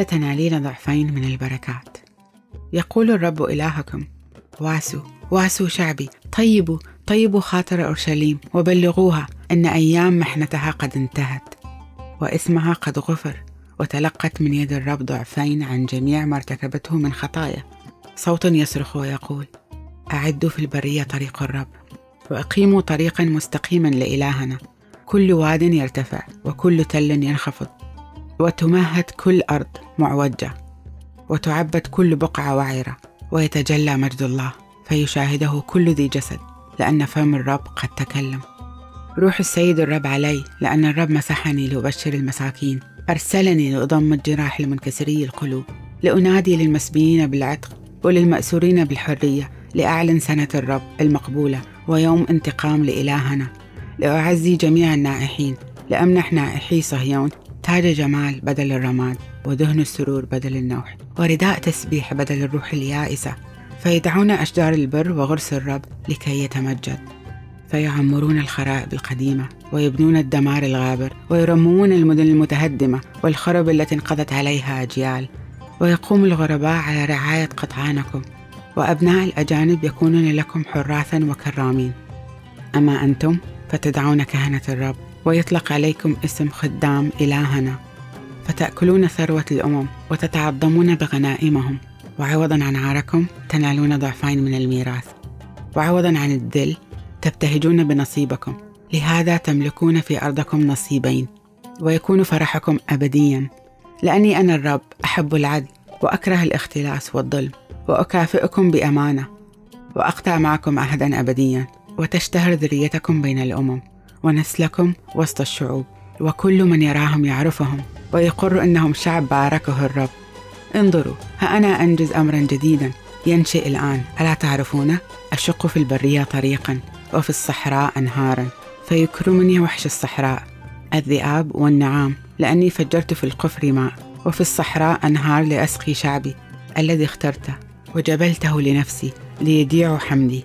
ستنالين ضعفين من البركات. يقول الرب إلهكم واسوا واسوا شعبي طيبوا طيبوا خاطر أورشليم وبلغوها أن أيام محنتها قد انتهت وإثمها قد غفر وتلقت من يد الرب ضعفين عن جميع ما ارتكبته من خطايا. صوت يصرخ ويقول أعدوا في البرية طريق الرب وأقيموا طريقا مستقيما لإلهنا كل واد يرتفع وكل تل ينخفض وتمهد كل أرض معوجة وتعبد كل بقعة وعرة ويتجلى مجد الله فيشاهده كل ذي جسد لأن فم الرب قد تكلم. روح السيد الرب علي لأن الرب مسحني لأبشر المساكين. أرسلني لأضم الجراح المنكسري القلوب لأنادي للمسبيين بالعتق وللمأسورين بالحرية لأعلن سنة الرب المقبولة ويوم انتقام لإلهنا. لأعزي جميع النائحين لأمنح نائحي صهيون تاج جمال بدل الرماد ودهن السرور بدل النوح ورداء تسبيح بدل الروح اليائسة فيدعون أشجار البر وغرس الرب لكي يتمجد فيعمرون الخرائب القديمة ويبنون الدمار الغابر ويرممون المدن المتهدمة والخرب التي انقضت عليها أجيال ويقوم الغرباء على رعاية قطعانكم وأبناء الأجانب يكونون لكم حراثا وكرامين أما أنتم فتدعون كهنة الرب ويطلق عليكم اسم خدام إلهنا. فتأكلون ثروة الأمم وتتعظمون بغنائمهم. وعوضا عن عاركم تنالون ضعفين من الميراث. وعوضا عن الذل تبتهجون بنصيبكم. لهذا تملكون في أرضكم نصيبين. ويكون فرحكم أبديا. لأني أنا الرب أحب العدل وأكره الاختلاس والظلم. وأكافئكم بأمانة. وأقطع معكم عهدا أبديا. وتشتهر ذريتكم بين الأمم. ونسلكم وسط الشعوب وكل من يراهم يعرفهم ويقر إنهم شعب باركه الرب. انظروا ها أنا أنجز امرا جديدا. ينشئ الآن. ألا تعرفونه اشق في البرية طريقا وفي الصحراء انهارا. فيكرمني وحش الصحراء. الذئاب والنعام لأني فجرت في القفر ماء. وفي الصحراء أنهار لأسقي شعبي الذي اخترته وجبلته لنفسي ليديع حمدي.